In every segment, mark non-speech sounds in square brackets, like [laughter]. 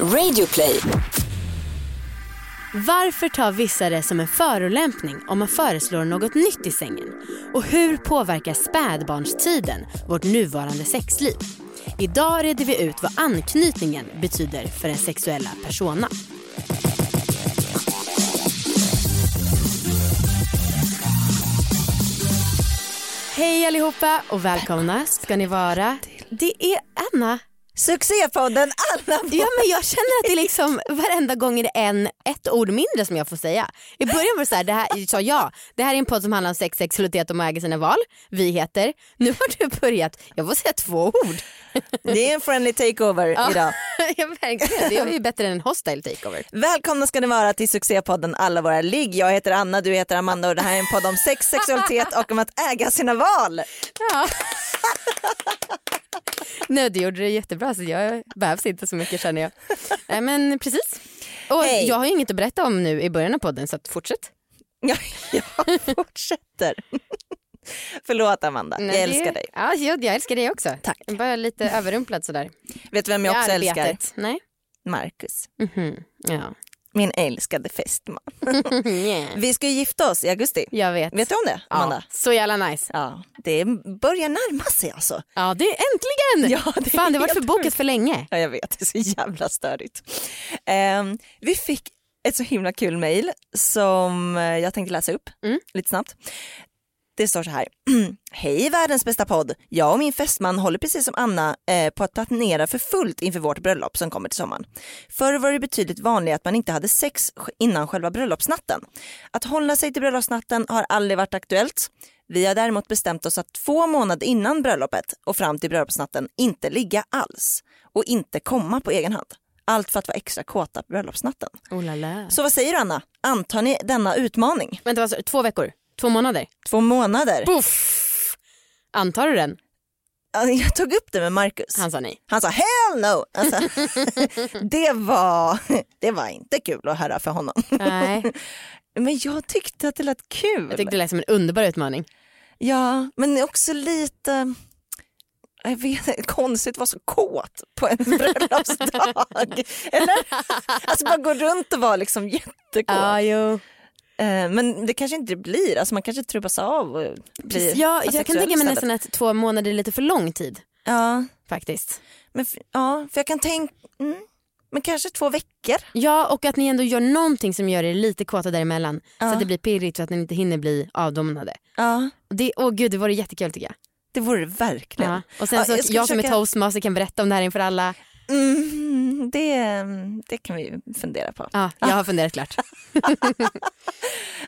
Radioplay. Varför tar vissa det som en förolämpning om man föreslår något nytt i sängen? Och hur påverkar spädbarnstiden vårt nuvarande sexliv? Idag reder vi ut vad anknytningen betyder för den sexuella persona. Hej allihopa och välkomna ska ni vara. Det är Anna Succépodden Anna Ja men jag känner att det är liksom varenda gång är det en, ett ord mindre som jag får säga. I början var det så här, det här sa jag, det här är en podd som handlar om sex, sexualitet och att äga sina val. Vi heter, nu har du börjat, jag får säga två ord. Det är en friendly takeover Ja. idag. [laughs] ja verkligen, det är ju bättre än en hostile takeover. Välkomna ska ni vara till succépodden Alla våra ligg. Jag heter Anna, du heter Amanda och det här är en podd om sex, sexualitet och om att äga sina val. Ja. [laughs] Nej du gjorde det jättebra så jag behövs inte så mycket känner jag. Nej men precis. Och Hej. jag har ju inget att berätta om nu i början av podden så fortsätt. [laughs] Ja, jag fortsätter. [laughs] Förlåt Amanda, Nej, jag älskar dig. Ja, jag, jag älskar dig också. Tack. Jag bara lite överrumplad sådär. Vet du vem jag också älskar? arbetet. Nej. Marcus, Mhm. Ja. Min älskade fästman. Yeah. [laughs] [laughs] Vi ska ju gifta oss i augusti. Jag vet. Vet du om det Amanda? Ja, så jävla nice. Ja, det börjar närma sig alltså. Ja, det är äntligen! Ja, det Fan, det har varit förbokat för länge. Ja, jag vet, det är så jävla störigt. Ehm, vi fick ett så himla kul mejl som jag tänkte läsa upp Mm. lite snabbt. Det står så här. [clears throat] Hej världens bästa podd. Jag och min fästman håller precis som Anna eh, på att planera för fullt inför vårt bröllop som kommer till sommaren. Förr var det betydligt vanligare att man inte hade sex innan själva bröllopsnatten. Att hålla sig till bröllopsnatten har aldrig varit aktuellt. Vi har däremot bestämt oss att två månader innan bröllopet och fram till bröllopsnatten inte ligga alls och inte komma på egen hand. Allt för att vara extra kåta på bröllopsnatten. Oh la la. Så vad säger du Anna? Antar ni denna utmaning? Vänta, du? Två veckor? Två månader? Två månader? Puff! Antar du den? Jag tog upp det med Marcus. Han sa nej. Han sa hell no! Alltså, [laughs] det, var, det var inte kul att höra för honom. Nej. [laughs] Men jag tyckte att det lät kul. Jag tyckte det lät som en underbar utmaning. Ja, men också lite jag vet inte, konstigt att vara så kåt på en [laughs] bröllopsdag. Eller? Alltså bara gå runt och vara liksom jättekåt. Ja, jo. Eh, Men det kanske inte blir, alltså man kanske trubbas av och blir Ja, jag kan tänka mig nästan att två månader är lite för lång tid Ja, faktiskt. men, ja, för jag kan tänka, mm, men kanske två veckor. Ja, och att ni ändå gör någonting som gör er lite kåta däremellan så Ja. att det blir pirrigt så att ni inte hinner bli avdomnade. Ja, Det, åh gud, det vore jättekul tycker jag. det vore det verkligen. Ja. Och sen Ja, så jag, jag ska som är försöka- toastmaster kan berätta om det här inför alla. Mm, det, det kan vi fundera på. Ja, jag har funderat klart. [laughs]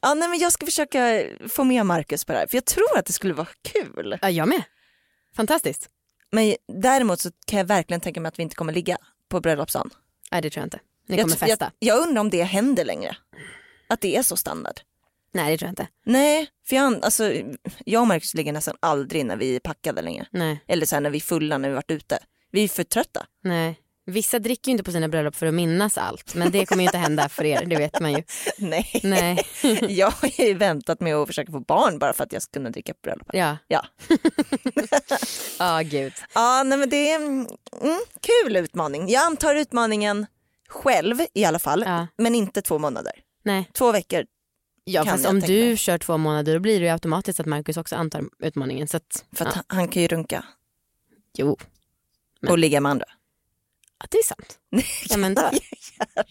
Ja, nej, men jag ska försöka få med Marcus på det här, för jag tror att det skulle vara kul. Ja, jag med. Fantastiskt. Men däremot så kan jag verkligen tänka mig att vi inte kommer ligga på bröllopsdagen. Nej, det tror jag inte. Ni Jag, kommer jag, festa. jag undrar om det händer längre. Att det är så standard. Nej, det tror jag inte. Nej, för jag, alltså, jag och Marcus ligger nästan aldrig när vi är packade längre. Nej, Eller så här när vi är fulla när vi varit ute. Vi är för trötta. nej. Vissa dricker ju inte på sina bröllop för att minnas allt. Men det kommer ju inte hända för er, det vet man ju. [laughs] Nej. Nej, [laughs] jag har ju väntat med att försöka få barn bara för att jag ska kunna dricka på bröllopet. ja. Ja. [laughs] Ja, gud. Ja, nej men det är en mm, kul utmaning. Jag antar utmaningen själv i alla fall, Ja. men inte två månader. Nej. Två veckor. Ja, Kan fast om du mig. kör två månader då blir det ju automatiskt att Marcus också antar utmaningen. Så att, För att ja. han, han kan ju runka Jo, Men- och ligga med andra. ja, det är sant. [laughs] Ja, men då.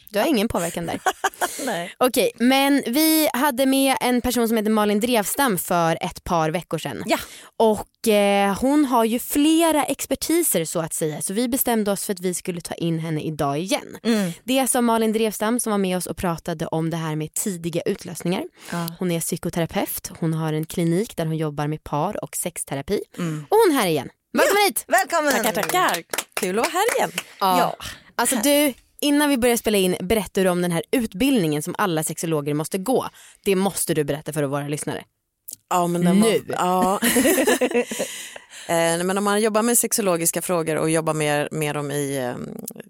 Du har ingen påverkan där. [laughs] Nej. Okej, men vi hade med en person som heter Malin Drevstam för ett par veckor sedan. Ja. Och eh, hon har ju flera expertiser så att säga så vi bestämde oss för att vi skulle ta in henne idag igen. Mm. Det är alltså Malin Drevstam som var med oss och pratade om det här med tidiga utlösningar. Ja. Hon är psykoterapeut, hon har en klinik där hon jobbar med par och sexterapi. Mm. Och hon är här igen. Välkommen hit! Välkommen! Tackar, tackar. Kul att vara här igen. Ja. Alltså du, innan vi börjar spela in berättar du om den här utbildningen som alla sexologer måste gå. Det måste du berätta för våra lyssnare. Ja, men den Nu. Var, ja. [laughs] eh, men om man jobbar med sexologiska frågor och jobbar med, med dem i, eh,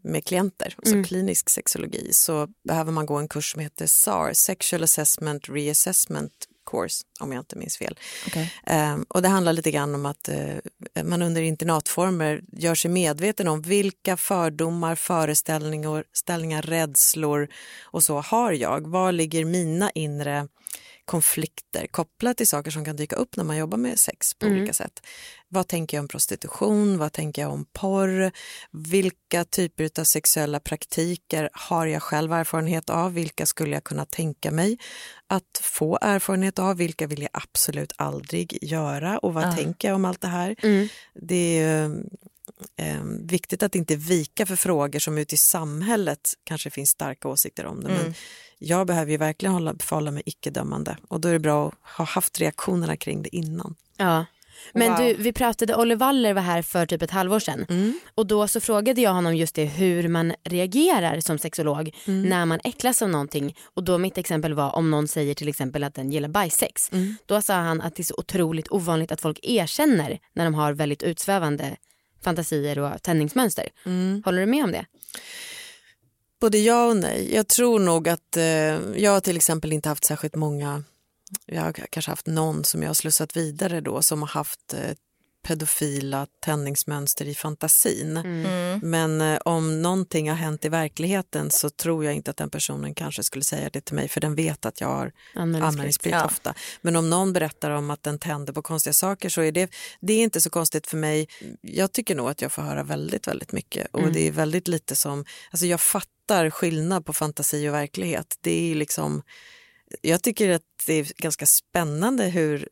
med klienter, alltså Mm. klinisk sexologi, så behöver man gå en kurs som heter SAR, Sexual Assessment Reassessment course om jag inte minns fel. Okay. Um, och det handlar lite grann om att uh, man under internatformer gör sig medveten om vilka fördomar, föreställningar, ställningar, rädslor och så har jag. Var ligger mina inre konflikter kopplat till saker som kan dyka upp när man jobbar med sex på mm. olika sätt. Vad tänker jag om prostitution? Vad tänker jag om porr? Vilka typer av sexuella praktiker har jag själv erfarenhet av? Vilka skulle jag kunna tänka mig att få erfarenhet av? Vilka vill jag absolut aldrig göra? Och vad ja. tänker jag om allt det här? Mm. Det är eh, viktigt att inte vika för frågor som ute i samhället kanske finns starka åsikter om det. Mm. Men jag behöver ju verkligen hålla, förhålla mig icke-dömande och då är det bra att ha haft reaktionerna kring det innan. Ja. Men wow. du, vi pratade, Olle Waller var här för typ ett halvår sedan mm. och då så frågade jag honom just det hur man reagerar som sexolog mm. när man äcklas av någonting och då mitt exempel var om någon säger till exempel att den gillar bajsex. Mm. Då sa han att det är så otroligt ovanligt att folk erkänner när de har väldigt utsvävande fantasier och tändningsmönster. Mm. Håller du med om det? Både ja och nej. Jag tror nog att eh, jag har till exempel inte haft särskilt många, jag har kanske haft någon som jag har slussat vidare då som har haft eh, pedofila tändningsmönster i fantasin. Mm. mm. Men eh, om någonting har hänt i verkligheten så tror jag inte att den personen kanske skulle säga det till mig för den vet att jag har anmälningsplikt ja. ofta. Men om någon berättar om att den tänder på konstiga saker så är det, det är inte så konstigt för mig. Jag tycker nog att jag får höra väldigt, väldigt mycket och mm. det är väldigt lite som, alltså jag fattar skillnad på fantasi och verklighet. Det är liksom jag tycker att det är ganska spännande hur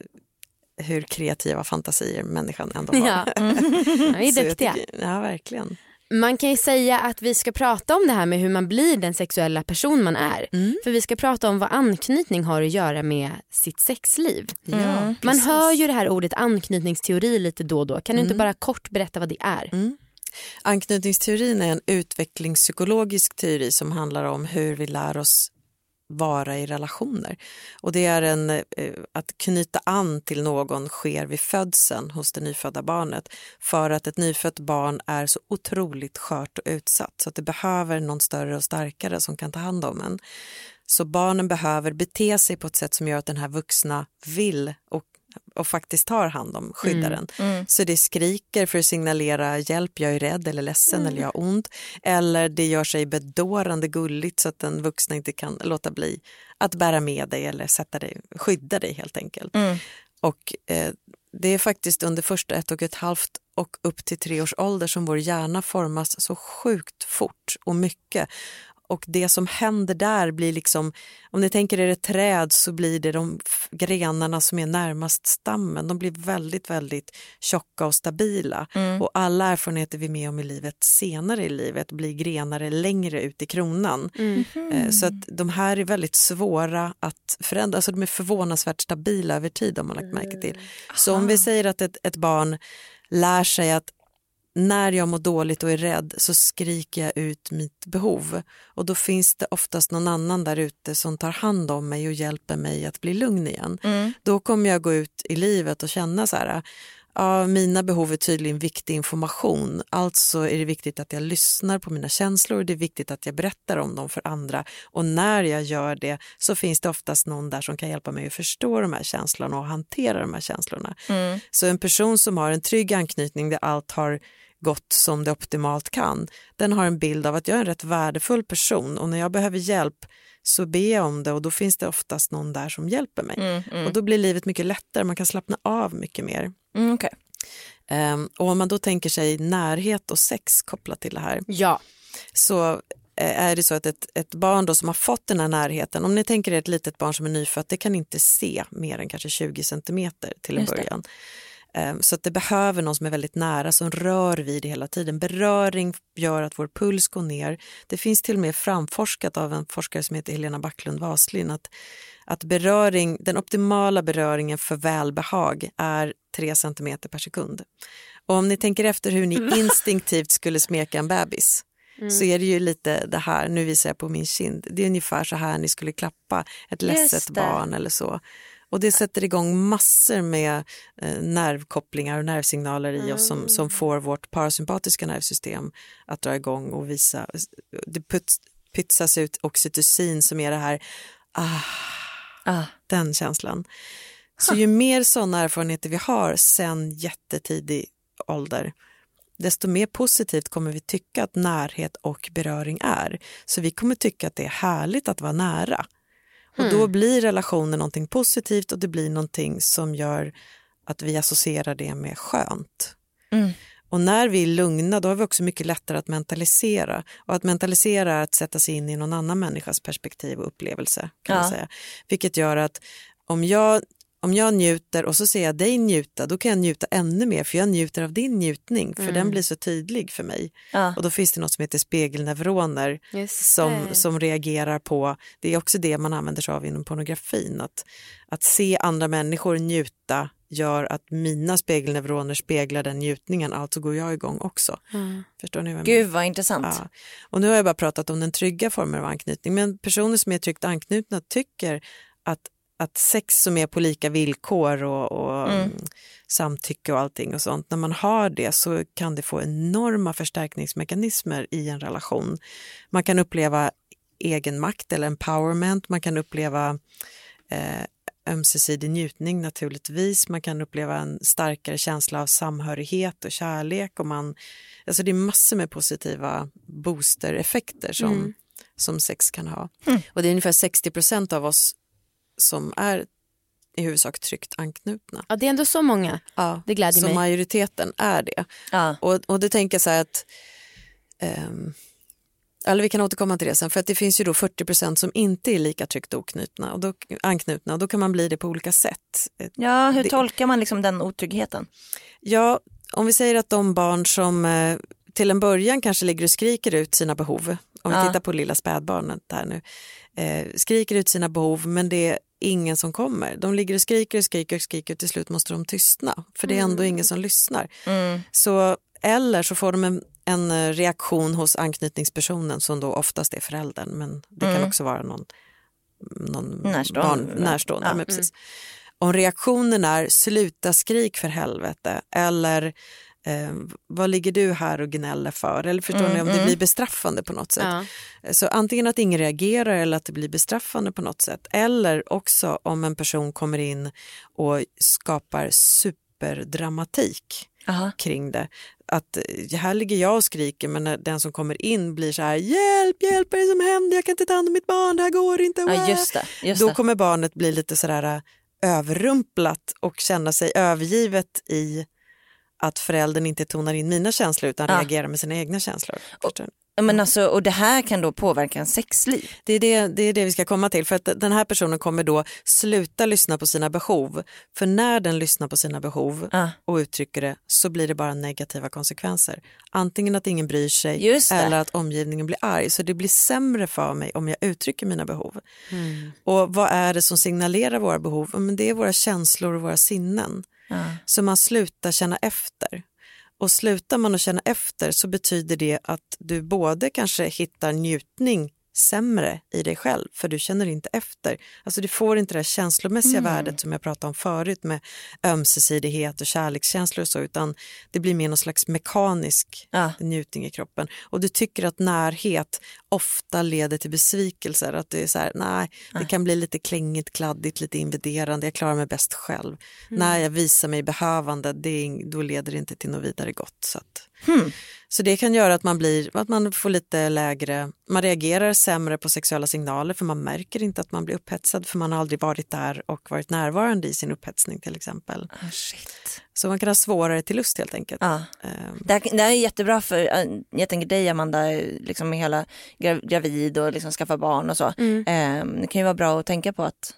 hur kreativa fantasier människan ändå [laughs] har. Ja, mm. [laughs] vi är duktiga. Tycker, ja, verkligen. Man kan ju säga att vi ska prata om det här med hur man blir den sexuella person man är. Mm. För vi ska prata om vad anknytning har att göra med sitt sexliv. Mm. Man hör ju det här ordet anknytningsteori lite då och då. Kan du inte mm. bara kort berätta vad det är? Mm. Anknytningsteorin är en utvecklingspsykologisk teori som handlar om hur vi lär oss vara i relationer. Och det är en, eh, att knyta an till någon sker vid födseln hos det nyfödda barnet för att ett nyfött barn är så otroligt skört och utsatt så att det behöver någon större och starkare som kan ta hand om en. Så barnen behöver bete sig på ett sätt som gör att den här vuxna vill och och faktiskt tar hand om skyddaren. Mm. Mm. Så det skriker för att signalera hjälp, jag är rädd eller ledsen mm. eller jag har ont. Eller det gör sig bedårande gulligt så att den vuxna inte kan låta bli att bära med dig eller sätta dig, skydda dig helt enkelt. Mm. Och eh, det är faktiskt under första ett och ett halvt och upp till tre års ålder som vår hjärna formas så sjukt fort och mycket och det som händer där blir liksom, om ni tänker er ett träd så blir det de grenarna som är närmast stammen, de blir väldigt, väldigt tjocka och stabila. Mm. Och alla erfarenheter vi är med om i livet senare i livet blir grenare längre ut i kronan. Mm. Så att de här är väldigt svåra att förändra, alltså de är förvånansvärt stabila över tid har man lagt märke till. Så om vi säger att ett, ett barn lär sig att när jag mår dåligt och är rädd så skriker jag ut mitt behov och då finns det oftast någon annan där ute som tar hand om mig och hjälper mig att bli lugn igen. Mm. Då kommer jag gå ut i livet och känna så här, ja, mina behov är tydligen viktig information. Alltså är det viktigt att jag lyssnar på mina känslor, det är viktigt att jag berättar om dem för andra och när jag gör det så finns det oftast någon där som kan hjälpa mig att förstå de här känslorna och hantera de här känslorna. Mm. Så en person som har en trygg anknytning där allt har gått som det optimalt kan, den har en bild av att jag är en rätt värdefull person och när jag behöver hjälp så ber jag om det och då finns det oftast någon där som hjälper mig. Mm, mm. Och då blir livet mycket lättare, man kan slappna av mycket mer. Mm, okay. um, ehm, och om man då tänker sig närhet och sex kopplat till det här ja. så eh, är det så att ett, ett barn då som har fått den här närheten, om ni tänker er ett litet barn som är nyfött, det kan inte se mer än kanske 20 centimeter till en början. Ehm, så att det behöver någon som är väldigt nära, som rör vid det hela tiden. Beröring gör att vår puls går ner. Det finns till och med framforskat av en forskare som heter Helena Backlund Waslin att, att beröring, den optimala beröringen för välbehag är 3 cm per sekund. Och om ni tänker efter hur ni instinktivt skulle smeka en bebis Mm. så är det ju lite det här, nu visar jag på min kind, det är ungefär så här ni skulle klappa ett ledset barn eller så. Och det sätter igång massor med eh, nervkopplingar och nervsignaler i mm. oss som, som får vårt parasympatiska nervsystem att dra igång och visa. Det puts, pytsas ut oxytocin som är det här ah, Ah. Den känslan. Så ju mer sådana erfarenheter vi har sen jättetidig ålder, desto mer positivt kommer vi tycka att närhet och beröring är. Så vi kommer tycka att det är härligt att vara nära. Och då blir relationen någonting positivt och det blir någonting som gör att vi associerar det med skönt. Mm. Och när vi är lugna då har vi också mycket lättare att mentalisera. Och att mentalisera är att sätta sig in i någon annan människas perspektiv och upplevelse. kan man Ja. säga. Vilket gör att om jag, om jag njuter och så ser jag dig njuta, då kan jag njuta ännu mer för jag njuter av din njutning, för den blir så tydlig för mig. Ja. Och då finns det något som heter spegelneuroner som, som reagerar på, det är också det man använder sig av inom pornografin, att, att se andra människor njuta gör att mina spegelneuroner speglar den njutningen, alltså går jag igång också. Mm. Förstår ni vad jag Gud vad intressant. Ja. Och nu har jag bara pratat om den trygga formen av anknytning, men personer som är tryggt anknutna tycker att, att sex som är på lika villkor och, och Mm. mm, samtycke och allting och sånt, när man har det så kan det få enorma förstärkningsmekanismer i en relation. Man kan uppleva egenmakt eller empowerment, man kan uppleva eh, ömsesidig njutning naturligtvis, man kan uppleva en starkare känsla av samhörighet och kärlek och man, alltså det är massor med positiva boostereffekter som, Mm. som sex kan ha. Och det är ungefär 60 procent av oss som är i huvudsak tryggt anknutna. Ja, det är ändå så många. Ja, Det glädjer så mig. majoriteten är det. Ja. Och, och det tänker jag så här att, ehm, eller vi kan återkomma till det sen, för att det finns ju då 40 procent som inte är lika tryggt oknutna och då, anknutna och då kan man bli det på olika sätt. ja, hur Det- tolkar man liksom den otryggheten? Ja, om vi säger att de barn som eh, till en början kanske ligger och skriker ut sina behov, om vi Ja. tittar på lilla spädbarnet där nu, eh, skriker ut sina behov men det ingen som kommer. De ligger och skriker och skriker och skriker och till slut måste de tystna för det är ändå ingen som lyssnar. Mm. Så, eller så får de en, en reaktion hos anknytningspersonen som då oftast är föräldern men det kan Mm. också vara någon, någon Närstående. barn, närstående. Ja. Men precis. Om reaktionen är sluta skrik för helvete eller eh, vad ligger du här och gnäller för? Eller förstår Mm, ni om det mm. blir bestraffande på något sätt? Ja. Så antingen att ingen reagerar eller att det blir bestraffande på något sätt. Eller också om en person kommer in och skapar superdramatik Aha. kring det. Att eh, här ligger jag och skriker men när den som kommer in blir så här hjälp, hjälp, vad är det som händer? Jag kan inte ta hand om mitt barn, det här går inte. Ja, Wah." just det. Just Då det. kommer barnet bli lite sådär äh, överrumplat och känna sig övergivet i att föräldern inte tonar in mina känslor utan Ja. reagerar med sina egna känslor. Ni? Men alltså, och det här kan då påverka en sexliv? Det är det, det är det vi ska komma till för att den här personen kommer då sluta lyssna på sina behov. För när den lyssnar på sina behov Ja. och uttrycker det så blir det bara negativa konsekvenser. Antingen att ingen bryr sig eller att omgivningen blir arg. Så det blir sämre för mig om jag uttrycker mina behov. Mm. Och vad är det som signalerar våra behov? Men det är våra känslor och våra sinnen. Ja. Så man slutar känna efter. Och slutar man att känna efter så betyder det att du både kanske hittar njutning sämre i dig själv för du känner inte efter. Alltså du får inte det här känslomässiga Mm. värdet som jag pratade om förut med ömsesidighet och kärlekskänslor och så utan det blir mer någon slags mekanisk Ja. njutning i kroppen. Och du tycker att närhet ofta leder till besvikelser. Att det är så här, nej, det Nej. kan bli lite klängigt, kladdigt, lite invaderande. Jag klarar mig bäst själv. När jag visar mig behövande, det då leder det inte till något vidare gott. Så, att, Hmm. så det kan göra att man, blir, att man får lite lägre, man reagerar sämre på sexuella signaler för man märker inte att man blir upphetsad för man har aldrig varit där och varit närvarande i sin upphetsning till exempel. Ah, shit. Så man kan ha svårare till lust helt enkelt. Ja. Ehm, Det, här, det här är jättebra för, eh, jag tänker dig Amanda, liksom med hela gra- gravid och liksom skaffa barn och så. Mm. Eh, det kan ju vara bra att tänka på att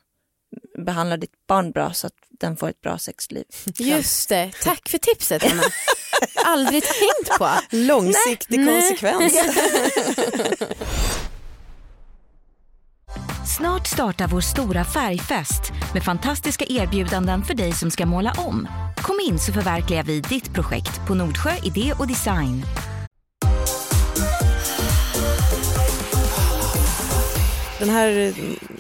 behandla ditt barn bra så att den får ett bra sexliv. [laughs] Just det. Tack för tipset, Anna. [laughs] Aldrig tänkt på. Långsiktig Nej. konsekvens. [laughs] Snart startar vår stora färgfest med fantastiska erbjudanden för dig som ska måla om. Kom in så förverkligar vi ditt projekt på Nordsjö Idé och Design. Den här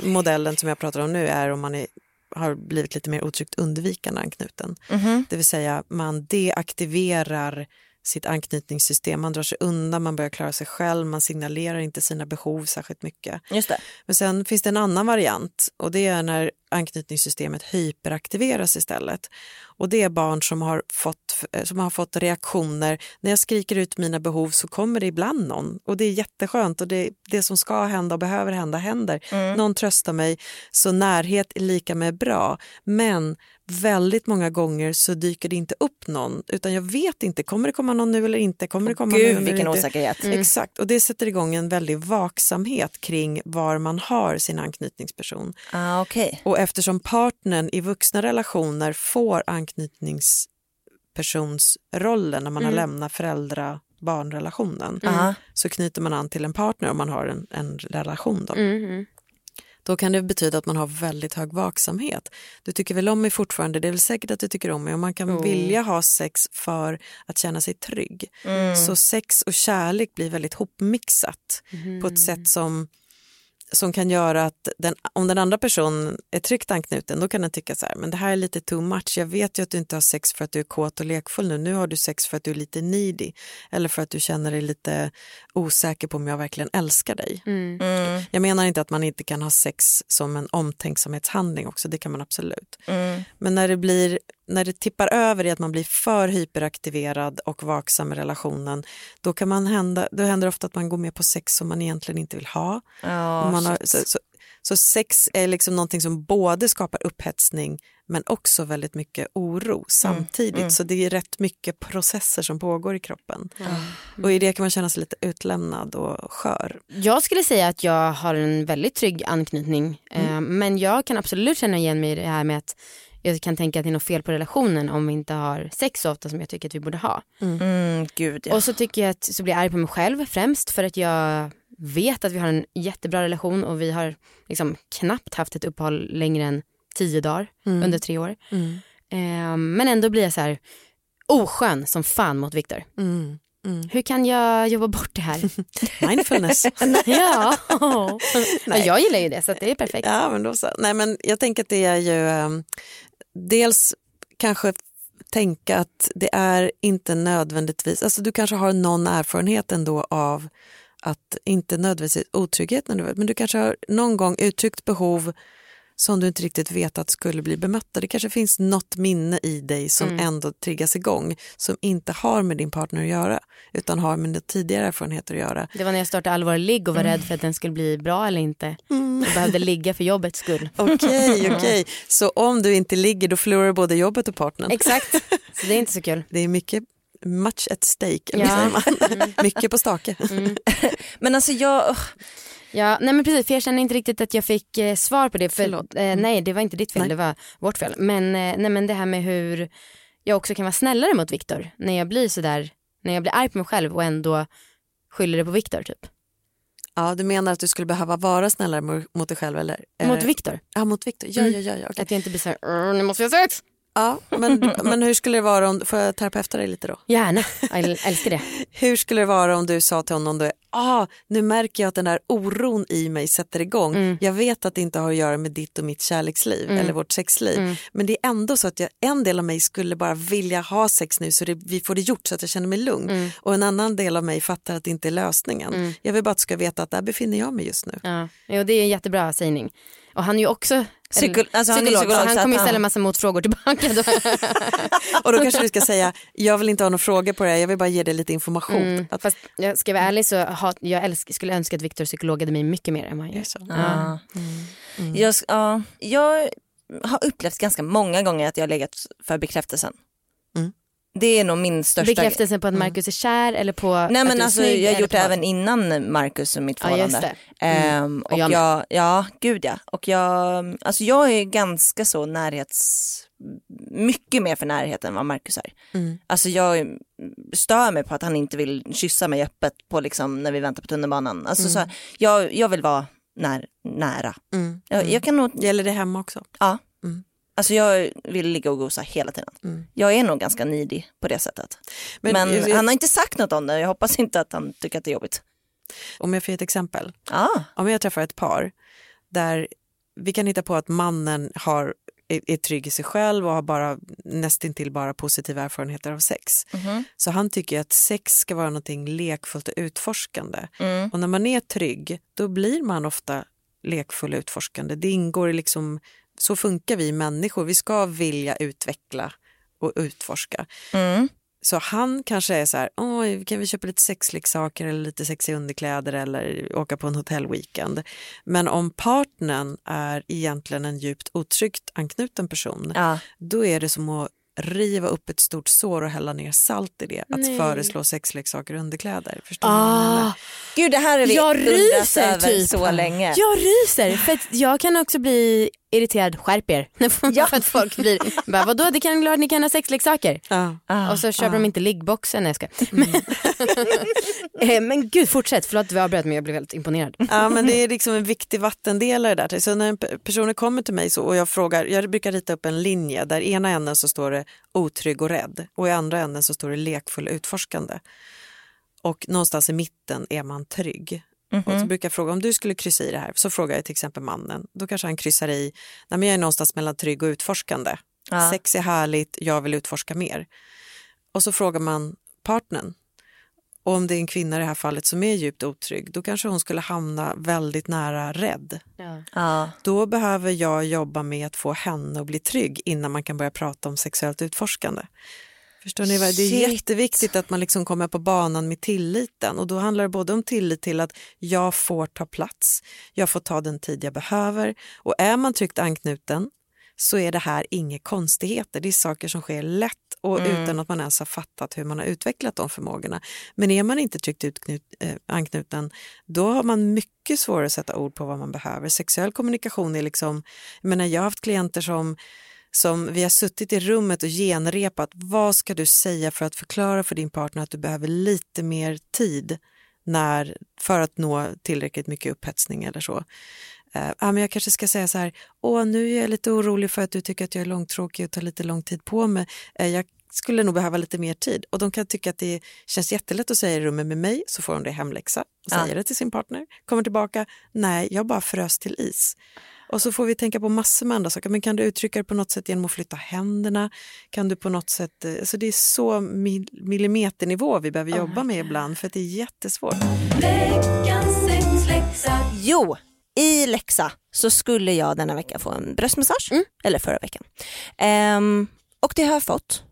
modellen som jag pratar om nu är om man är, har blivit lite mer otryggt undvikande anknuten. Mhm. Det vill säga man deaktiverar sitt anknytningssystem, man drar sig undan, man börjar klara sig själv, man signalerar inte sina behov särskilt mycket. Just det. Men sen finns det en annan variant och det är när anknytningssystemet hyperaktiveras istället. Och det är barn som har, fått, som har fått reaktioner. När jag skriker ut mina behov så kommer det ibland någon och det är jätteskönt och det, det som ska hända och behöver hända händer. Mm. Någon tröstar mig så närhet är lika med bra. Men väldigt många gånger så dyker det inte upp någon utan jag vet inte, kommer det komma någon nu eller inte? Kommer det komma Gud nu vilken inte? osäkerhet. Mm. Exakt, och det sätter igång en väldig vaksamhet kring var man har sin anknytningsperson. Ah, okay. Och eftersom partnern i vuxna relationer får anknytningspersonsrollen när man Mm. har lämnat föräldra-barnrelationen Ah. så knyter man an till en partner om man har en, en relation. Då. Mm, mm. Då kan det betyda att man har väldigt hög vaksamhet. Du tycker väl om mig fortfarande, det är väl säkert att du tycker om mig och man kan Mm. vilja ha sex för att känna sig trygg. Mm. Så sex och kärlek blir väldigt hopmixat på ett sätt som, som kan göra att den, om den andra personen är tryggt anknuten då kan den tycka så här, men det här är lite too much. Jag vet ju att du inte har sex för att du är kåt och lekfull nu. Nu har du sex för att du är lite needy eller för att du känner dig lite osäker på om jag verkligen älskar dig. Mm. Mm. Jag menar inte att man inte kan ha sex som en omtänksamhetshandling också, det kan man absolut. Mm. Men när det, blir, när det tippar över i att man blir för hyperaktiverad och vaksam i relationen, då, kan man hända, då händer det ofta att man går med på sex som man egentligen inte vill ha. Ja, man har, så, så, så sex är liksom någonting som både skapar upphetsning men också väldigt mycket oro samtidigt. mm. Så det är rätt mycket processer som pågår i kroppen. Mm. Och i det kan man känna sig lite utlämnad och skör. Jag skulle säga att jag har en väldigt trygg anknytning. Eh, men jag kan absolut känna igen mig i det här med att jag kan tänka att det är något fel på relationen om vi inte har sex så ofta som jag tycker att vi borde ha. Mm, gud ja. Och så tycker jag att så blir jag arg på mig själv främst för att jag vet att vi har en jättebra relation och vi har liksom knappt haft ett uppehåll längre än tio dagar under tre år. Mm. Eh, men ändå blir jag så här oskön som fan mot Viktor. Mm. Mm. Hur kan jag jobba bort det här? [laughs] Mindfulness. [laughs] ja, [laughs] men jag gillar ju det så att det är perfekt. Ja, men då så. Nej, men jag tänker att det är ju um, dels kanske tänka att det är inte nödvändigtvis, alltså du kanske har någon erfarenhet ändå av att inte nödvändigtvis otrygghet, när du, men du kanske har någon gång uttryckt behov som du inte riktigt vet att skulle bli bemötta. Det kanske finns något minne i dig som Mm. ändå triggas igång som inte har med din partner att göra utan har med dina tidigare erfarenheter att göra. Det var när jag startade allvarlig ligg och var rädd för att den skulle bli bra eller inte. Jag behövde ligga för jobbets skull. [laughs] Okej, okej. Så om du inte ligger då förlorar du både jobbet och partnern. Exakt, så det är inte så kul. [laughs] Det är mycket much at stake, Ja. säger man? [laughs] mycket på stake. Men alltså jag, Ja, nej men precis, för jag känner inte riktigt att jag fick eh, svar på det. För, eh, nej, det var inte ditt fel, Nej. det var vårt fel. Men, eh, nej, men det här med hur jag också kan vara snällare mot Viktor när jag blir sådär, när jag blir arg på mig själv och ändå skyller det på Viktor typ. Ja, du menar att du skulle behöva vara snällare mo- mot dig själv? Eller? Mot Eh, Viktor. Ja, mot Viktor. Ja, Mm. ja, ja, ja, okej. Att jag inte blir såhär, "Åh, nu måste jag ha sex. Ja men, [laughs] men hur skulle det vara om, får jag terapeuta dig lite då? Gärna, jag äl- älskar det. [laughs] Hur skulle det vara om du sa till honom då, ah, nu märker jag att den där oron i mig sätter igång. Mm. Jag vet att det inte har att göra med ditt och mitt kärleksliv Mm. eller vårt sexliv. Mm. Men det är ändå så att jag, en del av mig skulle bara vilja ha sex nu så det, vi får det gjort så att jag känner mig lugn. Mm. Och en annan del av mig fattar att det inte är lösningen. Mm. Jag vill bara att du ska veta att där befinner jag mig just nu. Ja, jo, det är en jättebra sägning. Och han är ju också Psyko- alltså han är psykolog, psykolog, så så han att kommer ju han- ställa massa motfrågor tillbaka. Då. [laughs] Och då kanske du ska säga, jag vill inte ha några frågor på det här, jag vill bara ge dig lite information. Mm. Att, Fast jag ska vara ärlig så ha, jag älsk, skulle önska att Viktor psykologade mig mycket mer än vad han gör. så. ja. Mm. Jag, ja, jag har upplevt ganska många gånger att jag har legat för bekräftelsen. Mm. Det är nog min största Bekräftelsen på att Marcus är kär eller på Nej att men du är alltså snygg jag har gjort det på- även innan Marcus och mitt Ja just förhållande. det. Ehm, Och och jag jag, ja gud ja. Och jag, alltså jag är ganska så närhets, mycket mer för närhet än vad Marcus är. Mm. Alltså jag stör mig på att han inte vill kyssa mig öppet på liksom när vi väntar på tunnelbanan. Alltså så, jag, jag vill vara när, nära. Mm. Jag, jag kan nog, Gäller det hemma också? ja. Mm. Alltså jag vill ligga och gosa hela tiden. Mm. Jag är nog ganska needy på det sättet. Men, Men, jag- han har inte sagt något om det, jag hoppas inte att han tycker att det är jobbigt. Om jag får ge ett exempel. Ah. Om jag träffar ett par där vi kan hitta på att mannen har är, är trygg i sig själv och har bara nästintill bara positiva erfarenheter av sex. Mhm. Så han tycker att sex ska vara någonting lekfullt och utforskande. Mm. Och när man är trygg, då blir man ofta lekfull och utforskande. Det ingår i liksom, så funkar vi människor. Vi ska vilja utveckla och utforska. Mm. Så han kanske är så här, Åh, kan vi köpa lite sexleksaker eller lite sexiga underkläder eller åka på en hotellweekend. Men om partnern är egentligen en djupt otryggt anknuten person, Ja. då är det som att riva upp ett stort sår och hälla ner salt i det. Att Nej. föreslå sexleksaker och underkläder. Förstår? Ah, Gud det här har vi Jag ryser typ. så länge. jag ryser för att jag kan också bli irriterad, skärp er. [laughs] Ja. för att folk blir, bara, vadå det kan klart ni kan ha sexleksaker. Ah, och så köper ah. de inte liggboxen. Nej, jag skojar. men, [laughs] Eh, men gud fortsätt, förlåt vi avbröt men jag blev väldigt imponerad. Ja, men det är liksom en viktig vattendelare där. Så när personer kommer till mig så, och jag frågar, jag brukar rita upp en linje där i ena änden så står det otrygg och rädd och i andra änden så står det lekfull utforskande. Och någonstans i mitten är man trygg. Och så brukar jag fråga om du skulle kryssa i det här, så frågar jag till exempel mannen. Då kanske han kryssar i, nej men jag är någonstans mellan trygg och utforskande. Ja. Sex är härligt, jag vill utforska mer. Och så frågar man partnern. Och om det är en kvinna i det här fallet som är djupt otrygg, då kanske hon skulle hamna väldigt nära rädd. Ja. Då behöver jag jobba med att få henne att bli trygg innan man kan börja prata om sexuellt utforskande. Förstår ni? vad- Det är Shit. jätteviktigt att man liksom kommer på banan med tilliten och då handlar det både om tillit till att jag får ta plats, jag får ta den tid jag behöver och är man tryggt anknuten så är det här inga konstigheter. Det är saker som sker lätt och utan att man ens har fattat hur man har utvecklat de förmågorna. Men är man inte tryggt utknut, eh, anknuten då har man mycket svårare att sätta ord på vad man behöver. Sexuell kommunikation är liksom, jag menar jag har haft klienter som som vi har suttit i rummet och genrepat. Vad ska du säga för att förklara för din partner att du behöver lite mer tid när, för att nå tillräckligt mycket upphetsning eller så. Eh, ja, men jag kanske ska säga så här, åh nu är jag lite orolig för att du tycker att jag är långtråkig och tar lite lång tid på mig. Eh, jag skulle nog behöva lite mer tid. Och de kan tycka att det känns jättelätt att säga i rummet med mig, så får de det hemläxa och Ja. säger det till sin partner. Kommer tillbaka, nej jag bara frös till is. Och så får vi tänka på massor med andra saker. Men kan du uttrycka det på något sätt genom att flytta händerna? Kan du på något sätt, eh, alltså det är så mil- millimeternivå vi behöver jobba med ibland för att det är jättesvårt. Jo, i läxa så skulle jag denna vecka få en bröstmassage. Mm. Eller förra veckan. Ehm, och det har jag fått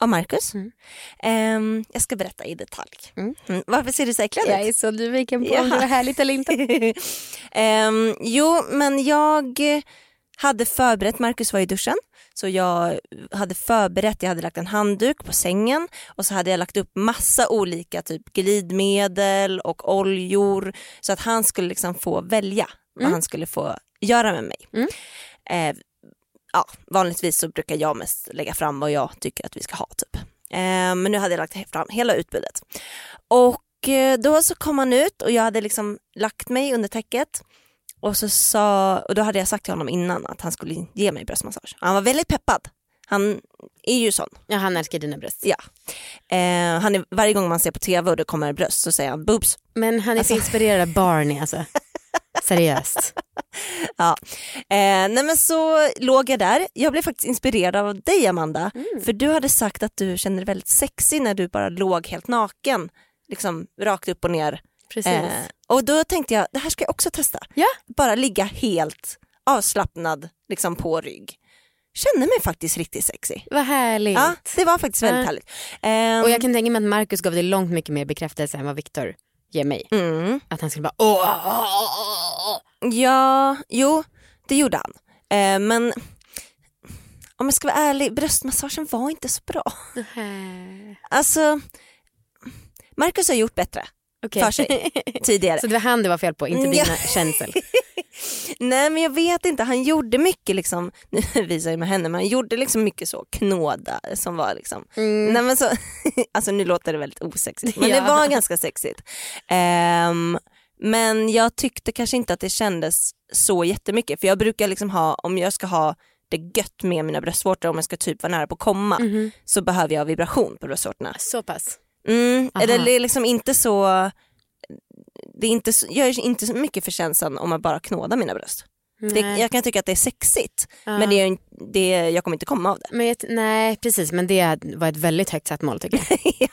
av Marcus. Mm. Ehm, jag ska berätta i detalj. Mm. Mm, Varför ser du så äcklad ut? Jag är så nyfiken på Ja. om det var härligt eller inte. [laughs] Ehm, jo, men jag hade förberett, Marcus var i duschen, så jag hade förberett, jag hade lagt en handduk på sängen och så hade jag lagt upp massa olika typ glidmedel och oljor så att han skulle liksom få välja vad Mm. han skulle få göra med mig. Eh, ja, vanligtvis så brukar jag mest lägga fram vad jag tycker att vi ska ha typ. Eh, men nu hade jag lagt fram hela utbudet. Och eh, då så kom han ut och jag hade liksom lagt mig under täcket och, så sa, och då hade jag sagt till honom innan att han skulle ge mig bröstmassage. Han var väldigt peppad. Han är ju sån. Ja, han älskar dina bröst. Ja. Eh, han är, varje gång man ser på tv och det kommer bröst så säger han boobs. Men han är så inspirerad av Barney alltså. [laughs] Seriöst. [laughs] Ja. Eh, nej men så låg jag där. Jag blev faktiskt inspirerad av dig Amanda. För du hade sagt att du kände dig väldigt sexig när du bara låg helt naken. Liksom rakt upp och ner. Precis. Eh, och då tänkte jag, det här ska jag också testa. Ja. Bara ligga helt avslappnad liksom på rygg. Kände mig faktiskt riktigt sexig. Vad härligt. Ja, det var faktiskt väldigt Ja. härligt. Ehm, Och jag kan tänka mig att Marcus gav dig långt mycket mer bekräftelse än vad Viktor ger mig. mm, Att han skulle bara åh, åh, åh, åh. ja, jo, det gjorde han. Eh, men om jag ska vara ärlig, bröstmassagen var inte så bra. Alltså, Marcus har gjort bättre Okej. för sig [laughs] tidigare. Så det var han det var fel på, inte Mm, ja. dina känsel. [laughs] Nej men jag vet inte, han gjorde mycket liksom, [laughs] nu visar jag med henne, men han gjorde liksom mycket så knåda som var liksom, Mm. nej men så, [laughs] alltså nu låter det väldigt osexigt men det Ja. var ganska sexigt. Ehm, men jag tyckte kanske inte att det kändes så jättemycket för jag brukar liksom ha, om jag ska ha det gött med mina bröstvårtor, om jag ska typ vara nära på att komma Mhm. så behöver jag vibration på bröstvårtorna. Så pass. Mm, Aha. eller det är liksom inte så, det är inte jag gör inte så mycket för känslan om man bara knådar mina bröst. Det, jag kan tycka att det är sexigt Ja. men det är, det, jag kommer inte komma av det. Men nej precis men det var ett väldigt högt satt mål tycker jag. [laughs]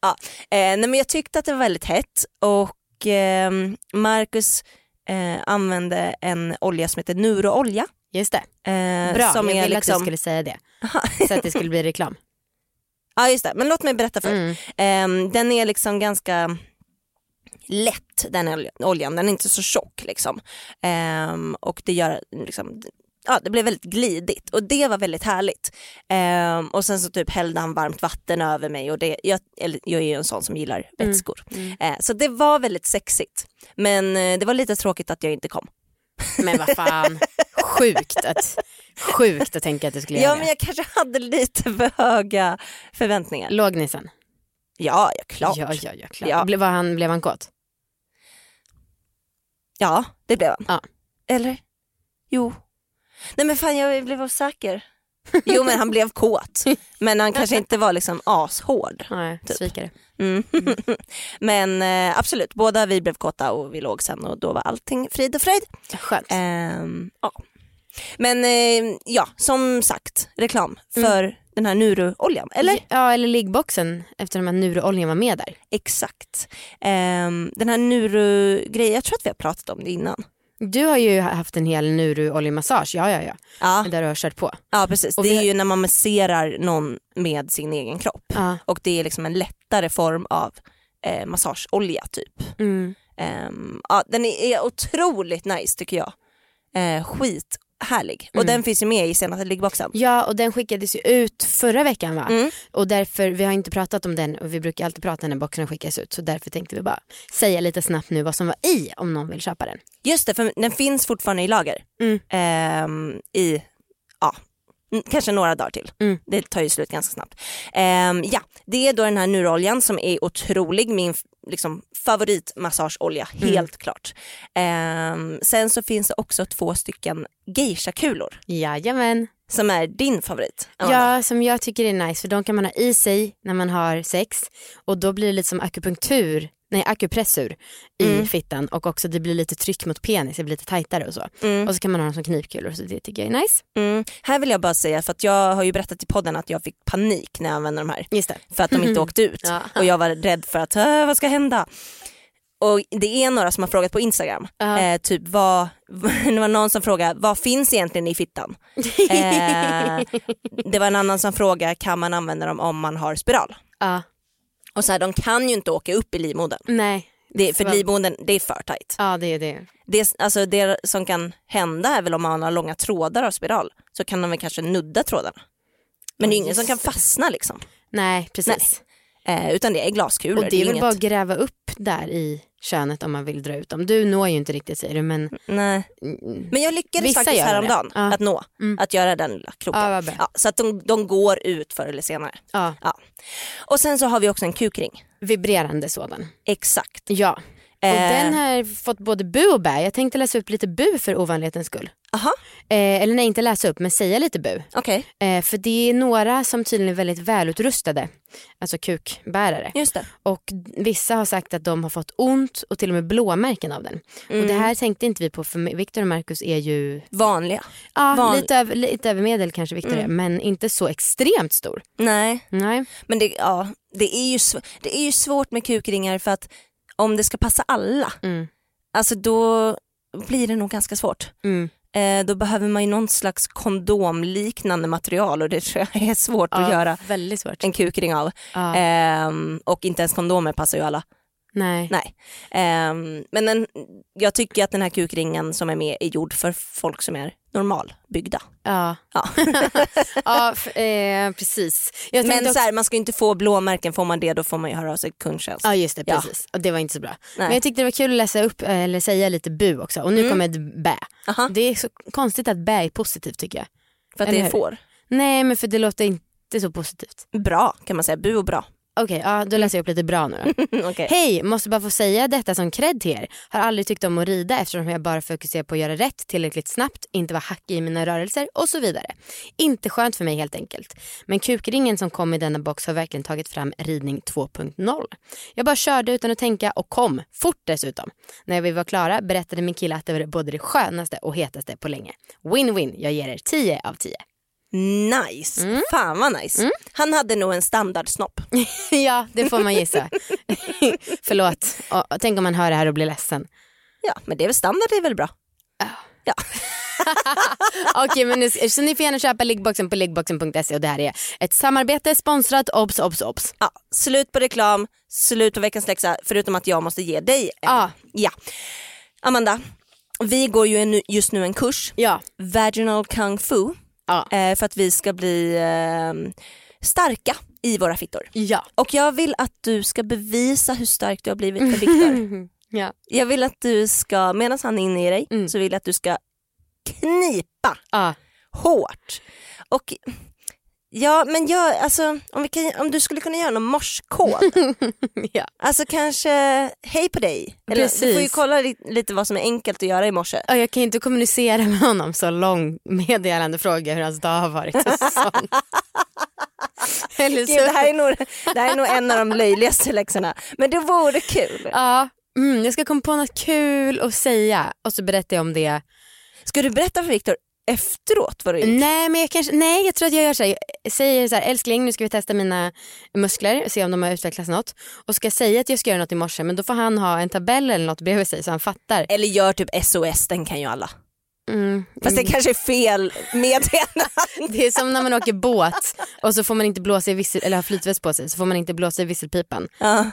ja. eh, nej, men jag tyckte att det var väldigt hett och eh, Marcus eh, använde en olja som heter Nuroolja. Just det, Eh, bra. som jag är ville liksom... att du skulle säga det. Så att det skulle bli reklam. [laughs] Ja just det, men låt mig berätta för Mm. Ehm, Den är liksom ganska lätt den olja- oljan, den är inte så tjock liksom. Ehm, och det gör liksom, ja det blev väldigt glidigt och det var väldigt härligt. Ehm, och sen så typ hällde han varmt vatten över mig och det, jag, jag är ju en sån som gillar Mm. vätskor. Eh, så det var väldigt sexigt. Men eh, det var lite tråkigt att jag inte kom. Men vad fan, [laughs] sjukt att, sjukt att tänka att du skulle Ja göra men det. jag kanske hade lite för höga förväntningar. Låg ni sen? Ja, ja klart. Ja, ja, ja, klart. Ja. Ble, var han, blev han kåt? Ja, det blev han. Ja. Eller? Jo. Nej men fan jag blev osäker. Jo men han blev kåt. [laughs] Men han kanske inte var liksom ashård. Nej, Typ. svikare. Mm. [laughs] men eh, absolut, båda vi blev kåta och vi låg sen och då var allting frid och fröjd. Skönt. Ehm, ja. Men eh, ja, som sagt, reklam för den här Nuru-oljan. Eller? Ja, eller liggboxen eftersom att Nurooljan var med där. Exakt. Ehm, den här Nuru-grejen, jag tror att vi har pratat om det innan. Du har ju haft en hel Nuru-oljemassage, ja ja ja. Ja, Där du har kört på. ja precis. Och det är har- ju när man masserar någon med sin egen kropp. Ja. Och det är liksom en lättare form av eh, massageolja typ. Mm. Ehm, ja, den är, är otroligt nice tycker jag. Eh, skithärlig. Och Mm. den finns ju med i senaste liggboxen. Ja och den skickades ju ut förra veckan va? Mm. Och därför, vi har inte pratat om den och vi brukar alltid prata när boxen skickas ut så därför tänkte vi bara säga lite snabbt nu vad som var i om någon vill köpa den. Just det, för den finns fortfarande i lager. Mm. Ehm, I, kanske några dagar till. Mm. Det tar ju slut ganska snabbt. Ehm, ja, det är då den här Nuroljan som är otrolig, min liksom, favoritmassageolja, Mm. helt klart. Ehm, sen så finns det också två stycken geisha-kulor Jajamän. som är din favorit. Amanda. Ja som jag tycker är nice för de kan man ha i sig när man har sex och då blir det lite som akupunktur, nej akupressur i Mm. fittan och också det blir lite tryck mot penis, det blir lite tajtare och så. Mm. Och så kan man ha dem som knipkulor så det tycker jag är nice. Mm. Här vill jag bara säga, för att jag har ju berättat i podden att jag fick panik när jag använde de här. För att de inte [laughs] åkte ut. Ja. Och jag var rädd för att, "Äh, vad ska hända? Och det är några som har frågat på Instagram, Ja. eh, typ vad, [laughs] det var någon som frågade vad finns egentligen i fittan? [laughs] eh, det var en annan som frågade kan man använda dem om man har spiral? Ja, Och så här, de kan ju inte åka upp i livmodern, nej. det, för livmodern det är för tajt. Ja det är det. Det, alltså, det som kan hända är väl om man har långa trådar av spiral så kan de väl kanske nudda trådarna. Men det är ingen som kan det. fastna liksom. Nej precis. Eh, utan det är glaskulor. Och det är ju väl bara att gräva upp där i könet om man vill dra ut dem. Du når ju inte riktigt säger du men Nej. Men jag lyckades faktiskt häromdagen Ja. att nå, Mm. att göra den lilla kroken. ja. Ja, så att de, de går ut förr eller senare. Ja, Och sen så har vi också en kukring. vibrerande sådan. Exakt. Ja. Och Eh, den har fått både bu och bä. Jag tänkte läsa upp lite bu för ovanlighetens skull. Aha, Eh, eller nej, inte läsa upp, men säga lite bu. okej. Eh, för det är några som tydligen är väldigt välutrustade, alltså kukbärare. Just det. Och vissa har sagt att de har fått ont och till och med blåmärken av den. Mm. Och det här tänkte inte vi på för Viktor och Marcus är ju Vanliga. ja, Van- lite, över, lite över medel kanske Viktor är, Mm. men inte så extremt stor. Nej, Nej. men det, ja, det, är ju det är ju svårt med kukringar för att om det ska passa alla, Mm. alltså då blir det nog ganska svårt. Mm. Eh, då behöver man ju någon slags kondomliknande material och det tror jag är svårt att Ja, göra Väldigt svårt. en kukring av. Ja. Ehm, och inte ens kondomer passar ju alla. Nej. Nej. Ehm, men den, jag tycker att den här kukringen som är med är gjord för folk som är normalbyggda. Ja, Ja. [laughs] ja f- eh, precis. Men också- så här, man ska ju inte få blåmärken, får man det då får man ju höra av sig kundtjänst. Ja just det, Ja. precis. Och det var inte så bra. Nej. Men jag tyckte det var kul att läsa upp, eller säga lite bu också. Och nu Mm. kommer ett bä. Aha, Det är så konstigt att bä är positivt tycker jag. för att eller det är får. Nej men för det låter inte så positivt. Bra kan man säga, bu och bra. Okej, ja, då läser jag upp lite bra nu. [laughs] Okej. Hej, måste bara få säga detta som cred till er. Har aldrig tyckt om att rida eftersom jag bara fokuserar på att göra rätt tillräckligt snabbt, inte vara hackig i mina rörelser och så vidare. Inte skönt för mig helt enkelt. Men kukringen som kom i denna box har verkligen tagit fram ridning 2.0. Jag bara körde utan att tänka och kom, fort dessutom. När vi var klara berättade min kille att det var både det skönaste och hetaste på länge. Win-win, jag ger er 10 av 10. Nice, Mm. fan vad nice. Han hade nog en standardsnopp. [laughs] ja, det får man gissa. [laughs] Förlåt, och, tänk om man hör det här och blir ledsen. Ja men det är väl standard, det är väl bra. Ja. [laughs] Okej, men nu, så ni får gärna köpa liggboxen på liggboxen.se och det här är ett samarbete sponsrat, obs, obs, obs. Ja, slut på reklam, slut på veckans läxa förutom att jag måste ge dig en. Ja. ja. Amanda, vi går ju en, just nu en kurs, Ja. Vaginal Kung Fu, Ja. eh, för att vi ska bli eh, starka i våra fittor. Ja. Och jag vill att du ska bevisa hur stark du har blivit för [laughs] Viktor. ja. Jag vill att du ska, medan han är inne i dig, Mm. så vill jag att du ska knipa Ja. hårt. Och ja, men jag, alltså, om, kan, om du skulle kunna göra någon morskod, [laughs] ja. alltså kanske hej på dig. Eller, du får ju kolla li- lite vad som är enkelt att göra i morse. Ja, Jag kan inte kommunicera med honom så lång meddelande fråga hur hans dag har varit. [laughs] Eller Gud, så... det, här är nog, det här är nog en av de löjligaste läxorna, men det vore kul. Ja, mm, jag ska komma på något kul att säga och så berättar jag om det. Ska du berätta för Viktor efteråt vad du gjort? Nej, men jag, kanske, nej, jag tror att jag gör så här. Jag säger så här, älskling nu ska vi testa mina muskler och se om de har utvecklats något. Och ska jag säga att jag ska göra något i morse men då får han ha en tabell eller något bredvid sig så han fattar. Eller gör typ SOS, den kan ju alla. Mm. Fast det kanske är fel meddelande. [laughs] Det är som när man åker båt och så får man inte blåsa i vissel, eller har flytväst på sig så får man inte blåsa i visselpipan.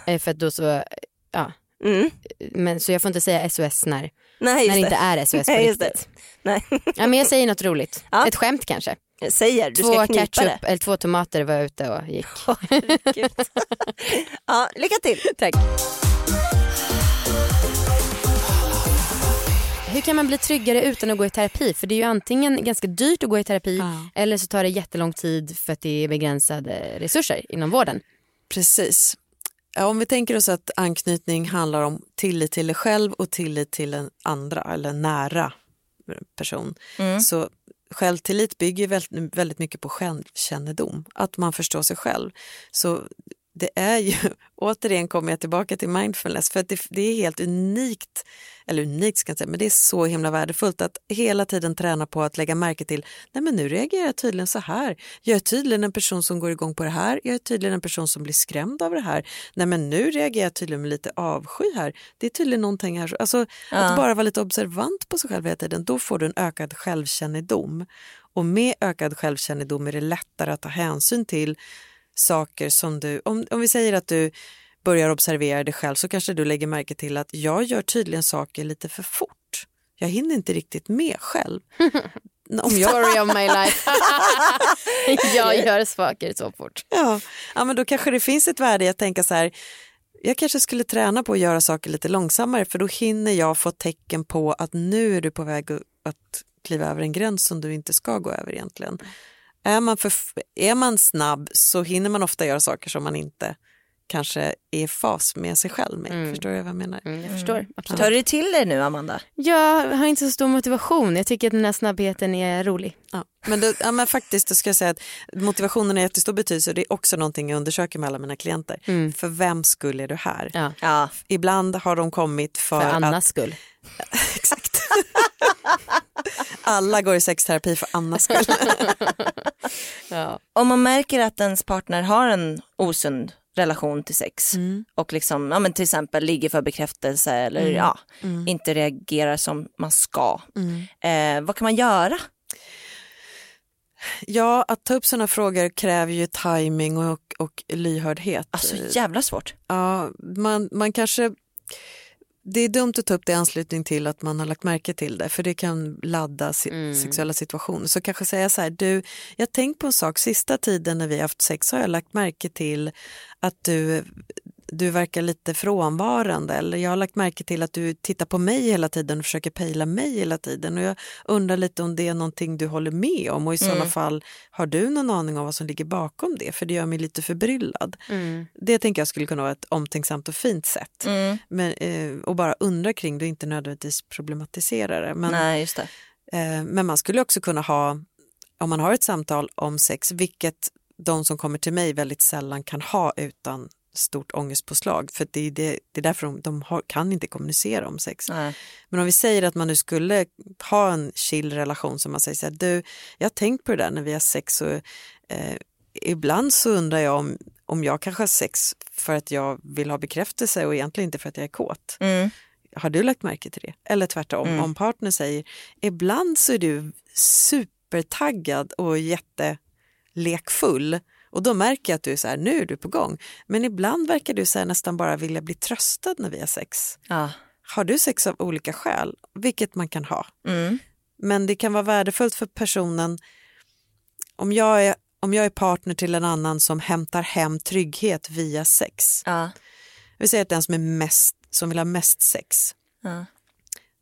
Eh, För att då så, ja. Mm. Men, så jag får inte säga SOS när, Nej när det inte är SOS på [laughs] Nej, riktigt. Nej. Ja, men jag säger något roligt. [laughs] Ja. Ett skämt kanske. Jag säger, du två ska knipa ketchup, det. eller två tomater var jag ute och gick. [laughs] Gud. ja, lycka till. Tack. Hur kan man bli tryggare utan att gå i terapi? För det är ju antingen ganska dyrt att gå i terapi Ja. eller så tar det jättelång tid för att det är begränsade resurser inom vården. Precis. Om vi tänker oss att anknytning handlar om tillit till dig själv och tillit till en andra eller nära person. Mm. Så självtillit bygger väldigt, väldigt mycket på självkännedom, att man förstår sig själv. Så det är ju, [laughs] återigen kommer jag tillbaka till mindfulness, för att det, det är helt unikt, eller unikt ska jag säga, men det är så himla värdefullt att hela tiden träna på att lägga märke till, nej men nu reagerar jag tydligen så här, jag är tydligen en person som går igång på det här, jag är tydligen en person som blir skrämd av det här, nej men nu reagerar jag tydligen med lite avsky här, det är tydligen någonting här, alltså Ja. att bara vara lite observant på sig själv hela tiden, då får du en ökad självkännedom. Och med ökad självkännedom är det lättare att ta hänsyn till saker som du, om, om vi säger att du börjar observera dig själv så kanske du lägger märke till att jag gör tydligen saker lite för fort. Jag hinner inte riktigt med själv. [laughs] Om jag, Story of my life. [laughs] jag gör saker så fort. ja, ja, men då kanske det finns ett värde i att tänka så här, jag kanske skulle träna på att göra saker lite långsammare för då hinner jag få tecken på att nu är du på väg att kliva över en gräns som du inte ska gå över egentligen. Är man, för, är man snabb så hinner man ofta göra saker som man inte kanske är i fas med sig själv med. Mm. Förstår du vad jag menar? Mm, jag förstår. Absolut. Tar du till dig nu Amanda? Jag har inte så stor motivation. Jag tycker att den här snabbheten är rolig. Ja. Men, då, ja, men faktiskt då ska jag säga att motivationen har jättestor betydelse och det är också någonting jag undersöker med alla mina klienter. Mm. För vem skulle är du här? Ja. Ja. Ibland har de kommit för, För att... Annas skull. [laughs] Exakt. [laughs] Alla går i sexterapi för Annas skull. [laughs] Ja. Om man märker att ens partner har en osund relation till sex Mm. och liksom, ja, men till exempel ligger för bekräftelse eller Mm. ja, Mm. inte reagerar som man ska. Mm. Eh, vad kan man göra? Ja, att ta upp sådana frågor kräver ju timing och, och lyhördhet. Alltså jävla svårt. Ja, man, man kanske... Det är dumt att ta upp det i anslutning till att man har lagt märke till det för det kan ladda si- Mm. sexuella situationer. Så kanske säga så här, du, jag tänkt på en sak, sista tiden när vi har haft sex har jag lagt märke till att du du verkar lite frånvarande eller jag har lagt märke till att du tittar på mig hela tiden och försöker pejla mig hela tiden och jag undrar lite om det är någonting du håller med om och i sådana fall har du någon aning om vad som ligger bakom det för det gör mig lite förbryllad. Det tänker jag skulle kunna vara ett omtänksamt och fint sätt. Mm. Men, eh, och bara undra kring det och inte nödvändigtvis problematisera det. Men, Nej just det. Eh, men man skulle också kunna ha, om man har ett samtal om sex, vilket de som kommer till mig väldigt sällan kan ha utan stort ångestpåslag. För det är, det, det är därför de, de har, kan inte kommunicera om sex. Nej. Men om vi säger att man nu skulle ha en chill relation som man säger så här, du, jag har tänkt på det där när vi har sex och eh, ibland så undrar jag om, om jag kanske har sex för att jag vill ha bekräftelse och egentligen inte för att jag är kåt. Mm. Har du lagt märke till det? Eller tvärtom, om partner säger ibland så är du supertaggad och jättelekfull och då märker jag att du är så här, nu är du på gång. Men ibland verkar du så här, nästan bara vilja bli tröstad när vi har sex. Ja. Har du sex av olika skäl, vilket man kan ha. Mm. Men det kan vara värdefullt för personen om jag är, om jag är partner till en annan som hämtar hem trygghet via sex. Ja. Vi säger att den som, är mest, som vill ha mest sex Ja.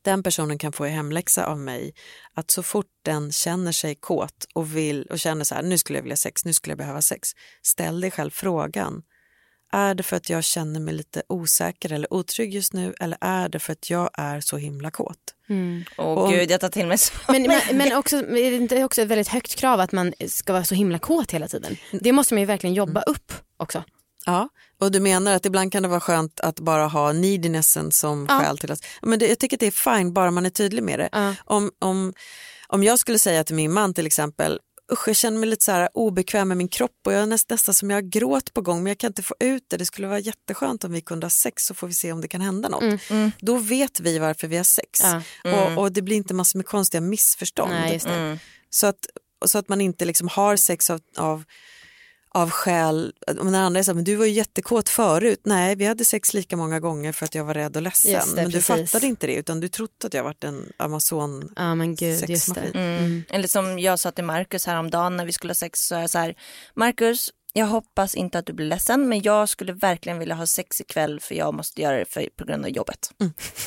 Den personen kan få i hemläxa av mig att så fort den känner sig kåt och vill och känner så här, nu skulle jag vilja sex, nu skulle jag behöva sex. Ställ dig själv frågan, är det för att jag känner mig lite osäker eller otrygg just nu eller är det för att jag är så himla kåt? Åh Och gud jag tar till mig så. [laughs] Men, men, men också, är det inte också ett väldigt högt krav att man ska vara så himla kåt hela tiden? Det måste man ju verkligen jobba upp också. Ja, och du menar att ibland kan det vara skönt att bara ha needinessen som Ja. skäl till att... Men det, jag tycker att det är fine bara man är tydlig med det. Ja. Om, om, om jag skulle säga till min man till exempel Usch, jag känner mig lite så här obekväm med min kropp och jag är näst, nästan som jag har gråt på gång men jag kan inte få ut det. Det skulle vara jätteskönt om vi kunde ha sex så får vi se om det kan hända något. Då vet vi varför vi har sex Ja. och, och det blir inte massor med konstiga missförstånd. Nej. Mm. Så, att, så att man inte liksom har sex av, av, av skäl, om den andra är så här, men du var ju jättekåt förut. Nej, vi hade sex lika många gånger för att jag var rädd och ledsen. Det, men du precis. fattade inte det utan du trodde att jag varit en Amazon Ja men gud, just det. sexmaskin. Mm. Eller som jag sa till Markus häromdagen när vi skulle ha sex så är jag så här, Markus jag hoppas inte att du blir ledsen men jag skulle verkligen vilja ha sex ikväll för jag måste göra det för, på grund av jobbet.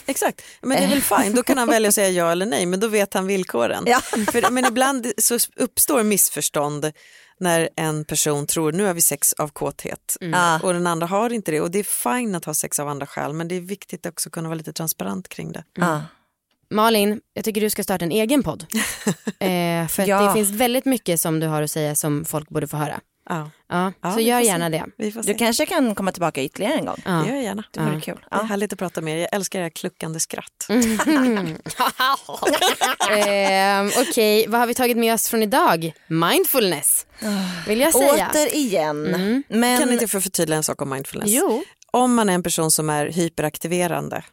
Exakt, men det är väl fine. Då kan han välja att säga ja eller nej, men då vet han villkoren. Ja. För, men ibland så uppstår missförstånd när en person tror nu har vi sex av kåthet Ja. och den andra har inte det. Och det är fine att ha sex av andra skäl, men det är viktigt också att kunna vara lite transparent kring det. Ja. Malin, jag tycker du ska starta en egen podd. [laughs] eh, för Ja. det finns väldigt mycket som du har att säga som folk borde få höra. Ja, Ja, Ja, så gör får se. gärna det. Du kanske kan komma tillbaka ytterligare en gång. Ja. Det gör jag gärna. Det vore Ja. kul. Det är härligt att prata med er. Jag älskar era kluckande skratt. [laughs] eh, Okej, vad har vi tagit med oss från idag? Mindfulness, vill jag säga. Återigen. Mm. Men Kan inte få förtydliga en sak om mindfulness? Jo. Om man är en person som är hyperaktiverande,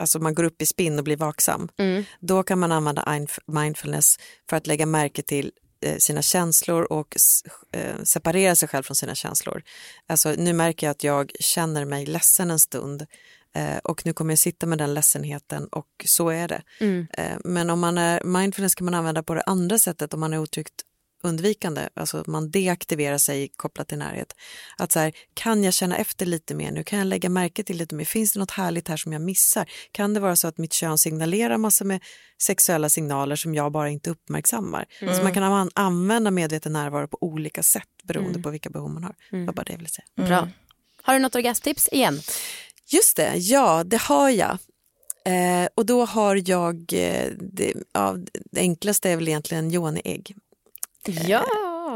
alltså man går upp i spinn och blir vaksam, Mm. då kan man använda mindfulness för att lägga märke till sina känslor och eh, separera sig själv från sina känslor. Alltså, nu märker jag att jag känner mig ledsen en stund eh, och nu kommer jag sitta med den ledsenheten och så är det. Mm. Eh, men om man är mindfulness kan man använda på det andra sättet om man är otryggt undvikande, alltså man deaktiverar sig kopplat till närhet. Att så här, kan jag känna efter lite mer nu? Kan jag lägga märke till lite mer? Finns det något härligt här som jag missar? Kan det vara så att mitt kön signalerar massor med sexuella signaler som jag bara inte uppmärksammar? Så man kan an- använda medveten närvaro på olika sätt beroende på vilka behov man har. Det var bara det jag ville säga. Bra. Har du något orgasmtips igen? Just det, ja det har jag. Eh, och då har jag, eh, det, ja, det enklaste är väl egentligen yoni-ägg. Ja.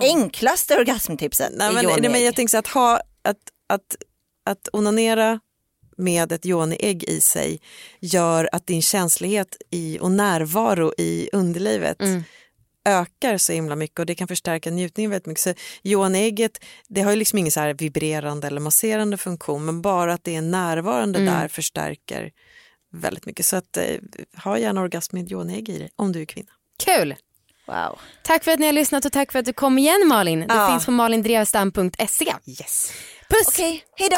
enklaste orgasmtipset Nej, men, nej, men jag tänker så att, ha, att, att, att onanera med ett yoni-ägg i sig gör att din känslighet i, och närvaro i underlivet Mm. ökar så himla mycket och det kan förstärka njutningen väldigt mycket. Så yoni-ägget det har ju liksom ingen så vibrerande eller masserande funktion men bara att det är närvarande Mm. där förstärker väldigt mycket. Så att, eh, ha gärna orgasm med yoni-ägg i dig om du är kvinna. Kul. Wow. Tack för att ni har lyssnat och tack för att du kom igen Malin. Det Ja. finns på malindrevstam.se. Yes. Puss! Okej, hej då.